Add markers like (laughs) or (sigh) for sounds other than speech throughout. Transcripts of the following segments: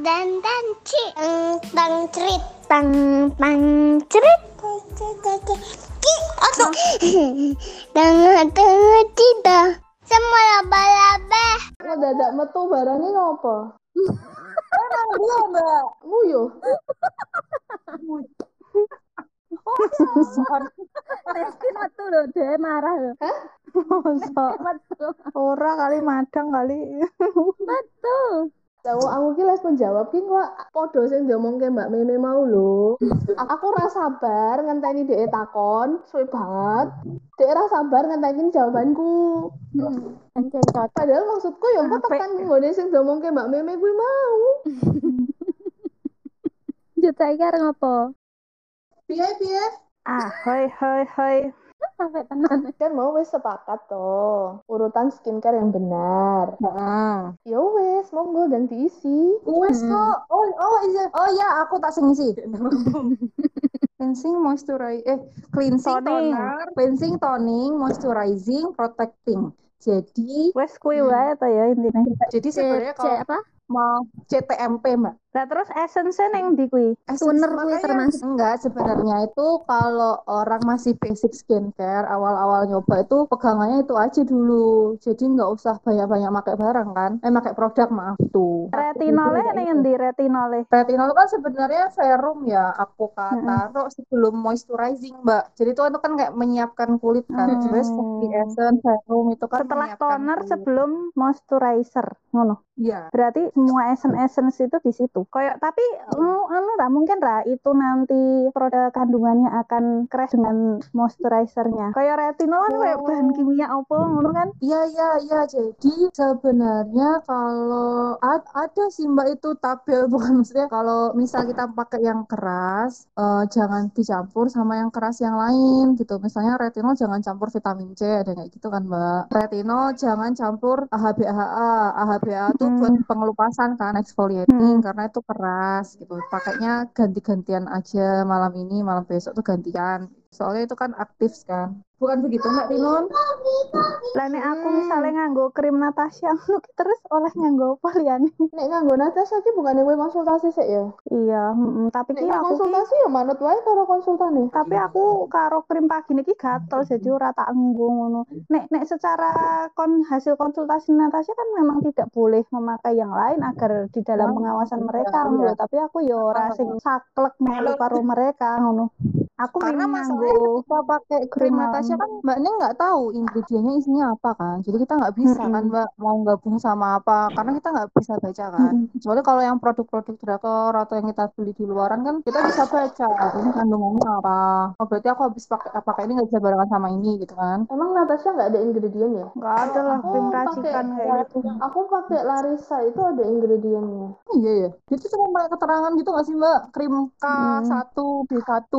dan dan ci tang cerit tang tang cerit ki atau tengah tengah cita semua laba-laba Kok dadak metu barangnya ngopo? Emang dia mbak Nguyu Rizky metu lho, dia marah lho. Masa Metu. ora kali madang kali. Metu. Tahu aku ki les menjawab ki kok podo sing diomongke Mbak Meme mau lho. Aku ora sabar ngenteni dhek takon, suwe banget. Dhek ora sabar ngenteni jawabanku. Cocok. Padahal maksudku ya kok tekan nggone sing diomongke Mbak Meme kuwi mau. (laughs) Jut saiki arep ngopo? Piye piye? Ah, hoi hoi hoi. Sampai tenan. (laughs) Kan mau wis sepakat toh urutan skincare yang benar. Heeh. Ya wes, monggo dan diisi. Wes kok. Oh, oh iya. Oh iya, aku tak sing isi. (laughs) cleansing, moisturize, eh cleansing, Toning. toner, cleansing, toning, moisturizing, protecting. Jadi, Wes kuwi wae ya intine. jadi sebenarnya kalau apa? mau CTMP, Mbak. Lah terus essence ning ndi kuwi? Toner kuwi Makanya termasuk. enggak sebenarnya itu kalau orang masih basic skincare awal-awal nyoba itu pegangannya itu aja dulu. Jadi nggak usah banyak-banyak pakai barang kan. Eh pakai produk maaf tuh. Retinole ning endi retinole? Retinol kan sebenarnya serum ya, aku taruh sebelum moisturizing, Mbak. Jadi itu kan kan kayak menyiapkan kulit kan. Hmm. Terus body essence, serum itu kan Setelah toner kulit. sebelum moisturizer. Ngono. Iya. Berarti semua essence-essence itu di situ. Kayak tapi mm, anu ra mungkin ra itu nanti produk kandungannya akan crash dengan moisturizernya. Kayak retinol kan kayak bahan kimia apa ngono kan? Iya, iya, iya. Jadi sebenarnya kalau a- ada sih Mbak itu tabel (laughs) bukan maksudnya kalau misal kita pakai yang keras eh, jangan dicampur sama yang keras yang lain gitu. Misalnya retinol jangan campur vitamin C ada kayak gitu kan Mbak. Retinol jangan campur AHA-BHA. AHA-BHA itu Hmm. buat pengelupasan kan exfoliating karena itu keras gitu. Pakainya ganti-gantian aja malam ini, malam besok tuh gantian. Soalnya itu kan aktif kan. Bukan begitu Mbak Tinun? Lah nek aku misalnya nganggo krim Natasha (laughs) terus oleh nganggo apa liyane? Nek nganggo Natasha iki bukannya kowe konsultasi sik ya? Iya, mm, tapi ki aku ki konsultasi ya manut wae karo konsultane. tapi aku karo krim pagi niki gatel jadi ora tak nggo ngono. Nek nek secara kon hasil konsultasi Natasha kan memang tidak boleh memakai yang lain agar di dalam Oh, pengawasan iya, mereka iya. ngono lho. Tapi aku yo ora sing saklek melu karo mereka ngono. Aku Karena masalahnya ketika pakai krim Natasha kan Mbak Neng nggak tahu ingredientnya isinya apa kan. Jadi kita nggak bisa kan Mm-mm. Mbak mau gabung sama apa. Karena kita nggak bisa baca kan. Kecuali kalau yang produk-produk drakor atau yang kita beli di luaran kan kita bisa baca ini kandungannya apa. Oh berarti aku habis pakai pakai ini nggak bisa barengan sama ini gitu kan. Emang Natasha nggak ada ingredient ya? nggak ada lah krim racikan kayak gitu. aku pakai Larissa itu ada ingredientnya. Iya ya. Itu cuma pakai keterangan gitu nggak sih Mbak? Krim K1, B1.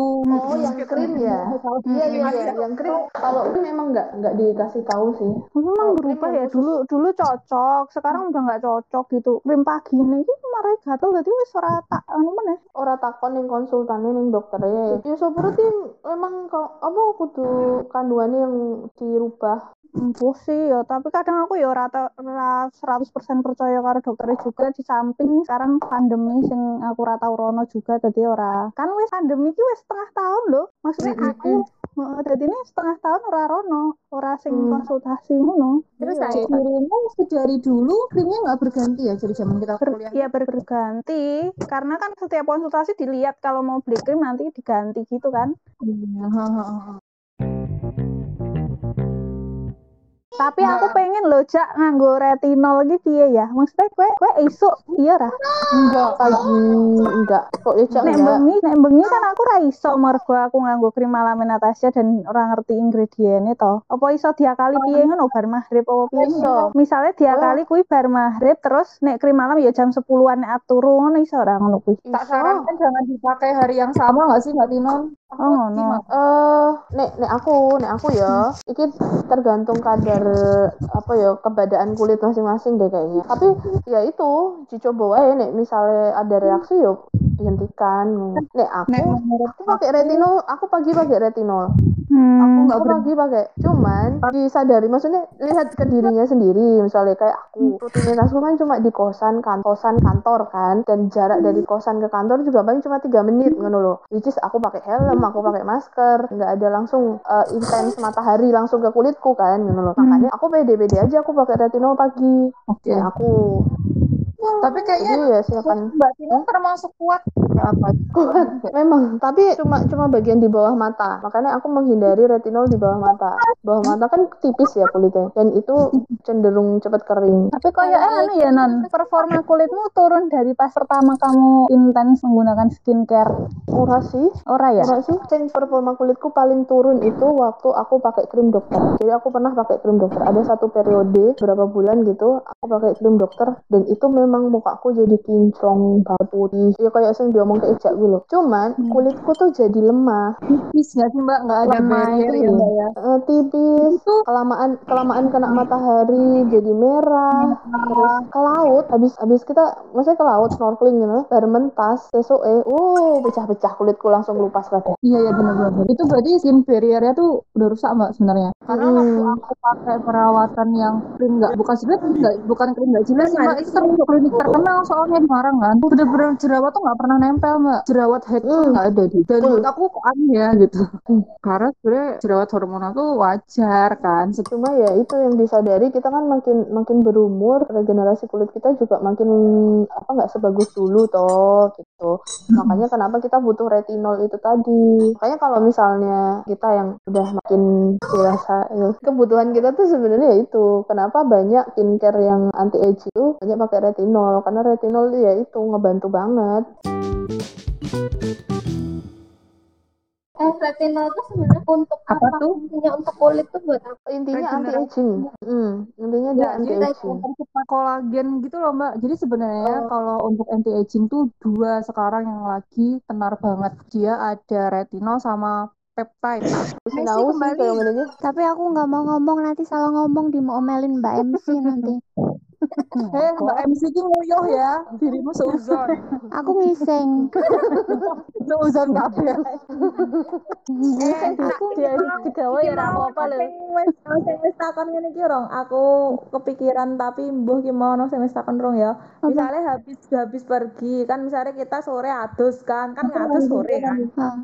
Oh, yang krim ya? Iya iya iya, yang krim. Kalau krim memang nggak nggak dikasih tahu sih. Memang Oh, berubah ya yang dulu dulu cocok sekarang udah nggak cocok gitu krim pagi ini marai gatel jadi wis ora tak anu meneh Ora takon ning konsultane ning dokternya. Ya so berarti memang kok apa kudu kandungannya yang dirubah. Empuh sih ya. Tapi kadang aku ya rata ora 100% percaya karo dokternya juga. Di samping sekarang pandemi sing aku ora tau rono juga jadi ora. Kan wis pandemi ki wis setengah tahun loh maksudnya aku heeh, jadi ini setengah tahun ora rono ora sing Hmm. konsultasi ngono. Terus Iya. saya Kirimu dari dulu krimnya nggak berganti ya dari zaman kita Ber- kuliah. ya berganti. Karena kan setiap konsultasi dilihat kalau mau beli krim nanti diganti gitu kan. Iya, tapi aku pengen loh cak nganggo retinol lagi piye ya maksudnya kue kue esuk iya ra Enggak pagi, enggak. Kok ya Cak, nek enggak? bengi nek bengi kan aku ra iso mergo aku nganggo krim alame Natasha dan ora ngerti ingredientnya to apa iso diakali piye ngono bar maghrib apa piye Iso. misalnya diakali kuwi bar maghrib terus nek krim malam ya jam 10-an nek turu ngono iso ora ngono kuwi Tak Iso. sarankan jangan dipakai hari yang sama nggak sih Mbak Tinon? Oh ngono Eh, nek nek aku, nek aku ya, iki tergantung kadar apa ya kebadan kulit masing-masing deh kayaknya. Tapi ya itu dicoba wae nek misalnya ada reaksi yo dihentikan. Nek aku, Nek aku pakai retinol, aku pagi pakai retinol. Hmm. Aku nggak pagi pakai cuman disadari maksudnya lihat ke dirinya sendiri misalnya kayak aku. Rutinitasku kan cuma di kosan kan kosan kantor kan dan jarak dari kosan ke kantor juga paling cuma tiga menit ngono loh. Which is aku pakai helm aku pakai masker nggak ada langsung eh, intens matahari langsung ke kulitku kan ngono loh. Makanya aku pede-pede aja aku pakai retinol pagi. Oke. ya aku. Tapi jadi kayaknya ya silakan. Mbak Tino termasuk kuat. Apa? kuat memang tapi cuma cuma bagian di bawah mata. Makanya aku menghindari retinol di bawah mata. Bawah mata kan tipis ya kulitnya. Dan itu cenderung cepat kering. Tapi kayak anu ya non, performa kulitmu turun dari pas pertama kamu intens menggunakan skincare. ora sih. Ora ya? ora sih. Sing performa kulitku paling turun itu waktu aku pakai krim dokter. Jadi aku pernah pakai krim dokter. Ada satu periode berapa bulan gitu aku pakai krim dokter. Dan itu memang mukaku jadi kinclong banget putih. Ya kayak sing diomong ke Ejak gitu loh cuman kulitku tuh jadi lemah Tipis nggak sih Mbak? Nggak ada Lemah itu ya. Mbak ya? Eh, tipis kelamaan kelamaan kena matahari jadi merah terus ke laut habis habis kita maksudnya ke laut snorkeling gitu baru mentas besok eh uh pecah-pecah kulitku langsung lupas kabeh Iya ya benar-benar. Itu berarti skin barrier-nya tuh udah rusak Mbak sebenarnya. Karena waktu Hmm. aku pakai perawatan yang krim nggak bukan sebenarnya nggak bukan krim nggak jelas sih Mbak. Itu termasuk klinik terkenal soalnya di Semarang kan. Bener-bener jerawat tuh nggak pernah nempel Mbak. Jerawat head tuh Hmm. nggak ada di. Dan Betul. menurut aku kok aneh ya gitu. Hmm. Karena sebenarnya jerawat hormonal tuh wajar kan. cuma ya itu yang disadari kita kan makin makin berumur regenerasi kulit kita juga makin apa nggak sebagus dulu toh gitu makanya kenapa kita butuh retinol itu tadi makanya kalau misalnya kita yang udah makin dewasa ya, kebutuhan kita tuh sebenarnya ya itu kenapa banyak skincare yang anti age itu banyak pakai retinol karena retinol ya itu ngebantu banget Eh, retinol itu sebenarnya untuk Apa apa? tuh? Intinya untuk kulit tuh buat apa? intinya anti aging hmm, intinya dia Ya, anti aging mempercepat kolagen gitu loh Mbak. Jadi sebenarnya Oh. kalau untuk anti aging tuh dua sekarang yang lagi tenar banget. Dia ada retinol sama peptide. (clears throat) Tahu sih kalau Tapi aku nggak mau ngomong nanti salah ngomong diomelin Mbak MC nanti. (laughs) Eh, Mbak MC ki nguyuh ya. Dirimu seuzon. Aku ngiseng. (laughs) seuzon kabeh. Eh, Aku dia digawe ya ora apa-apa lho. Sing wis sing wis takon ngene iki rong, aku kepikiran tapi mbuh ki mau ono sing wis takon rong ya. Misalnya habis habis pergi kan misalnya kita sore adus kan, kan adus sore kan.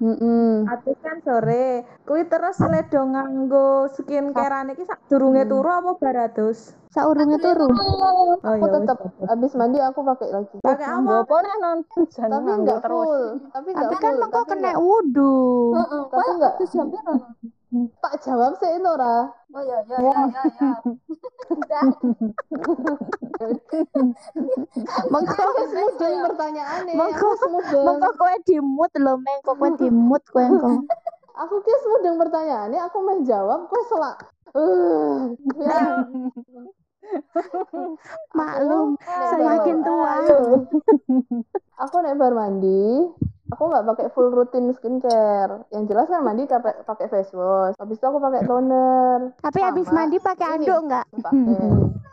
Mm-mm. Adus kan sore. Kuwi terus ledo nganggo skincare iki sak durunge turu apa bar adus? Saurungnya turu. Oh aku ya wis. tetap habis mandi aku pakai lagi Pakai apa? Apa nih non? Jangan tapi nganggo nggak terus. full tapi nggak Tapi kan mengko kena wudhu. Heeh, tapi kok nggak atus jam tak jawab sih itu ora Oh ya (laughs) ya ya ya ya. Udah. Mengko mudeng pertanyaannya Monggo- aku semudeng mengko kowe dimut lho, mengko kowe dimut kowe engko. (laughs) aku kis mudeng pertanyaannya aku mau jawab kok selak eh ya. (laughs) (laughs) Maklum, Nek semakin tua. (laughs) aku nek bar mandi aku nggak pakai full rutin skincare yang jelas kan mandi pakai pakai face wash habis itu aku pakai toner Tapi habis Sama mandi pakai ini. anduk enggak? pakai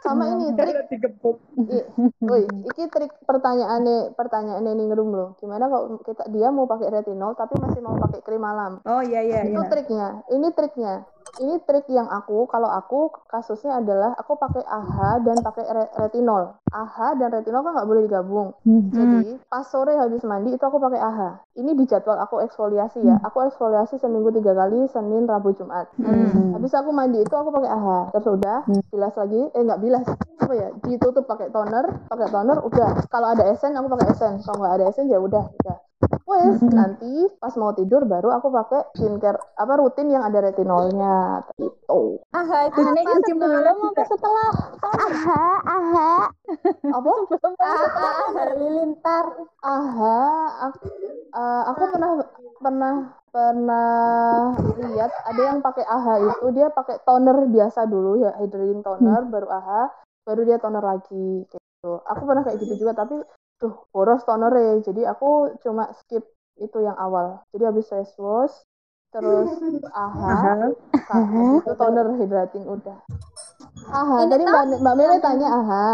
sama (laughs) ini trik digebuk. I- Woi, iki trik pertanyaannya pertanyaannya ning room loh. Gimana kalau kita dia mau pakai retinol tapi masih mau pakai krim malam? Oh iya iya Itu iya. triknya. Ini triknya. Ini trik yang aku kalau aku kasusnya adalah aku pakai AHA dan pakai re- retinol. AHA dan retinol kan nggak boleh digabung. Jadi pas sore habis mandi itu aku pakai AHA. Ini di jadwal aku eksfoliasi ya. Aku eksfoliasi seminggu tiga kali Senin, Rabu, Jumat. Habis aku mandi itu aku pakai AHA. Terus udah bilas lagi, eh nggak bilas, apa ya? Ditutup pakai toner, pakai toner udah. Kalau ada esen aku pakai esen. Kalau nggak ada esen ya udah, udah. Wes, (laughs) nanti pas mau tidur baru aku pakai skincare apa rutin yang ada retinolnya gitu. Ah, itu Ini apa sebelum apa setelah? Aha, aha. Apa? (laughs) Ah, halilintar. AHA aku, eh, aku pernah pernah pernah lihat ada yang pakai AHA itu dia pakai toner biasa dulu ya hydrating toner baru AHA baru dia toner lagi gitu. Aku pernah kayak gitu juga tapi tuh boros tonernya jadi aku cuma skip itu yang awal. Jadi habis face wash terus (laughs) AHA, itu toner hydrating udah. AHA Ini tadi Mbak Mbak Mele tanya AHA.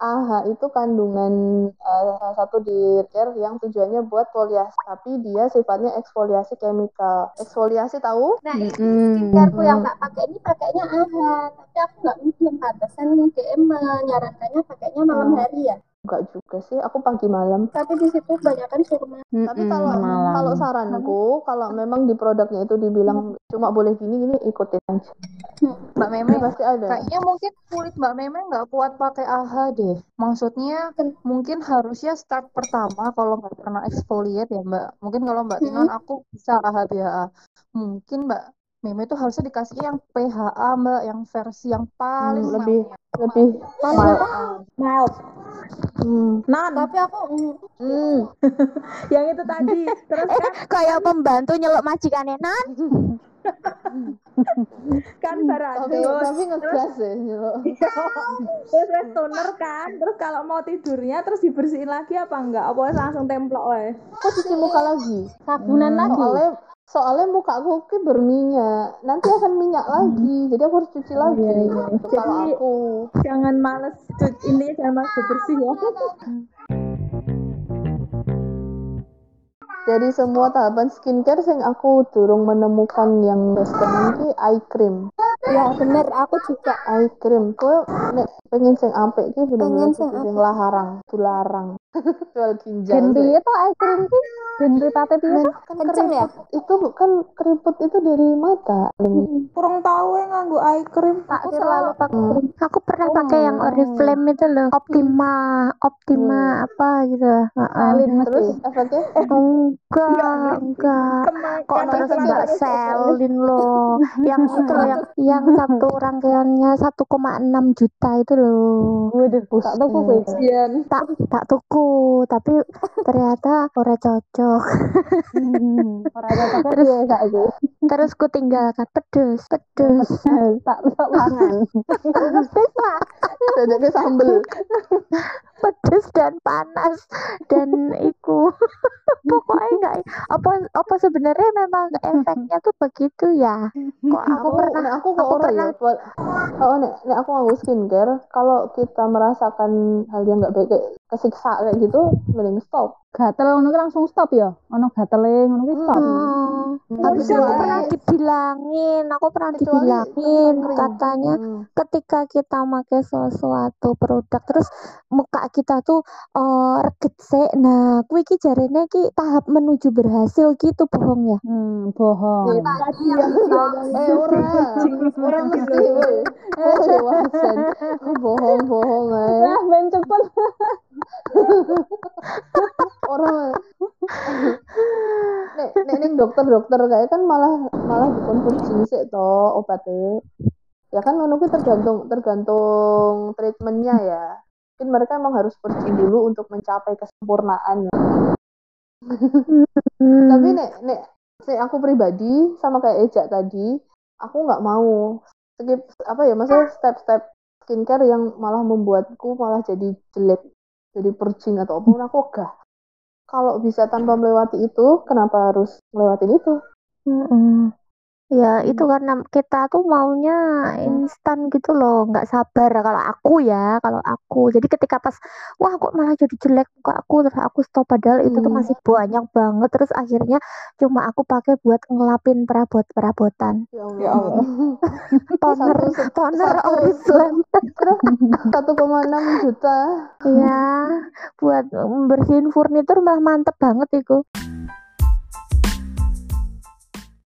AHA itu kandungan eh, salah satu di care yang tujuannya buat foliasi, tapi dia sifatnya eksfoliasi chemical. Eksfoliasi tahu? Nah, ini Mm-mm. skincareku yang tak pakai ini pakainya AHA, tapi aku nggak belum pantesan DM menyarankannya pakainya malam Hmm. hari ya. Enggak juga sih, aku pagi malam. Tapi di situ kebanyakan surma. Tapi Mm-mm, kalau malam. kalau saranku, kalau memang di produknya itu dibilang cuma boleh gini gini ikutin aja. Mbak Meme, Ini pasti ada. kayaknya mungkin kulit Mbak Meme nggak kuat pakai AHA deh. Maksudnya mungkin harusnya start pertama kalau nggak pernah exfoliate ya Mbak. Mungkin kalau Mbak Tinon aku bisa AHA BHA. Mungkin Mbak Meme itu harusnya dikasih yang PHA Mbak, yang versi yang paling Hmm, lebih. Lebih mild. Mild. Hmm. Nan, Tapi aku mm, Hmm. (laughs) yang itu tadi. Terus kan Kayak pembantu nyeluk majikannya nan. (laughs) kan Tapi barados. tapi ngegas ya. nyeluk. (laughs) Terus wes toner kan. Terus kalau mau tidurnya terus dibersihin lagi apa enggak? Apa langsung templok wae? Kok cuci muka lagi? Sabunan lagi. Soalnya soalnya mukaku ki berminyak, nanti akan minyak lagi, jadi aku harus cuci lagi. iya, iya. Itu Kalau Jadi- aku Jangan males cuci intinya jangan males bersih ya. (laughs) Dari semua tahapan skincare sing aku durung menemukan yang best ki eye cream. ya bener aku juga Eye cream. Nek pengen sing apik ki bener-bener Pengen sing kudu sing larang, dilarang. (laughs) Jual ginjal. Ben sih. piye to eye cream ki? Ben ripate piye to? Kan kenceng ya itu kan keriput itu dari mata. Ling. Kurang tahu ya nganggo eye cream. aku selalu pakai Hmm. Aku pernah Oh, pakai yang. Oriflame itu loh, Optima, Optima apa gitu. Heeh. Salin Terus mesti. efeknya Enggak, enggak. Kok Kenapa terus? Mbak Selin loh. (laughs) Yang itu loh, yang yang satu rangkaiannya 1,6 juta itu loh. Waduh, tak tuku. Iya. Tak tak tuku, tapi ternyata ora cocok. Ora cocok piye saiki. Terus ku tinggalkan pedes, pedes. Tak tak mangan. (laughs) Dadaknya sambel. Pedes dan panas. Dan (laughs) iku (laughs) pokoknya enggak apa apa sebenarnya memang efeknya tuh begitu ya? Kok aku, aku pernah nek aku kok aku ora ya oh nek nek aku nganggo skincare kalau kita merasakan hal yang nggak baik kayak kesiksa kayak gitu mending stop Gatel ngono ki langsung stop ya. Ono gatele ngono ki stop. Hmm. habis itu aku Kecuali- pernah dibilangin aku pernah Kecuali dibilangin katanya Hmm. ketika kita pakai sesuatu produk terus muka kita tuh eh reget sih nah kuwi iki jarene ki tahap menuju berhasil gitu bohong ya Hmm, bohong. tadi yang (laughs) eh ora (laughs) ora mesti woi woi wajan (laughs) bohong bohong ae ben cepet. Orang nek nek ning dokter-dokter kayak kan malah malah dikonsumsi sih to obatnya. Ya kan ngono tergantung tergantung treatmentnya ya. Mungkin mereka emang harus purging dulu untuk mencapai kesempurnaan. Ya. Tapi nek nek nek aku pribadi sama kayak Eja tadi aku nggak mau skip apa ya maksudnya step-step skincare yang malah membuatku malah jadi jelek jadi purging atau apa pun aku ogah kalau bisa tanpa melewati itu kenapa harus melewatin itu Mm-mm. Ya, itu karena kita tuh maunya instan gitu loh, nggak sabar kalau aku ya, kalau aku. Jadi ketika pas, wah kok malah jadi jelek muka aku, terus aku stop padahal itu tuh Hmm. masih banyak banget. Terus akhirnya cuma aku pakai buat ngelapin perabot-perabotan. ya (laughs) Allah, Ya Allah. (laughs) Toner, toner satu- Oriflame. (laughs) 1,6 juta Ya, buat bersihin furnitur malah mantep banget itu.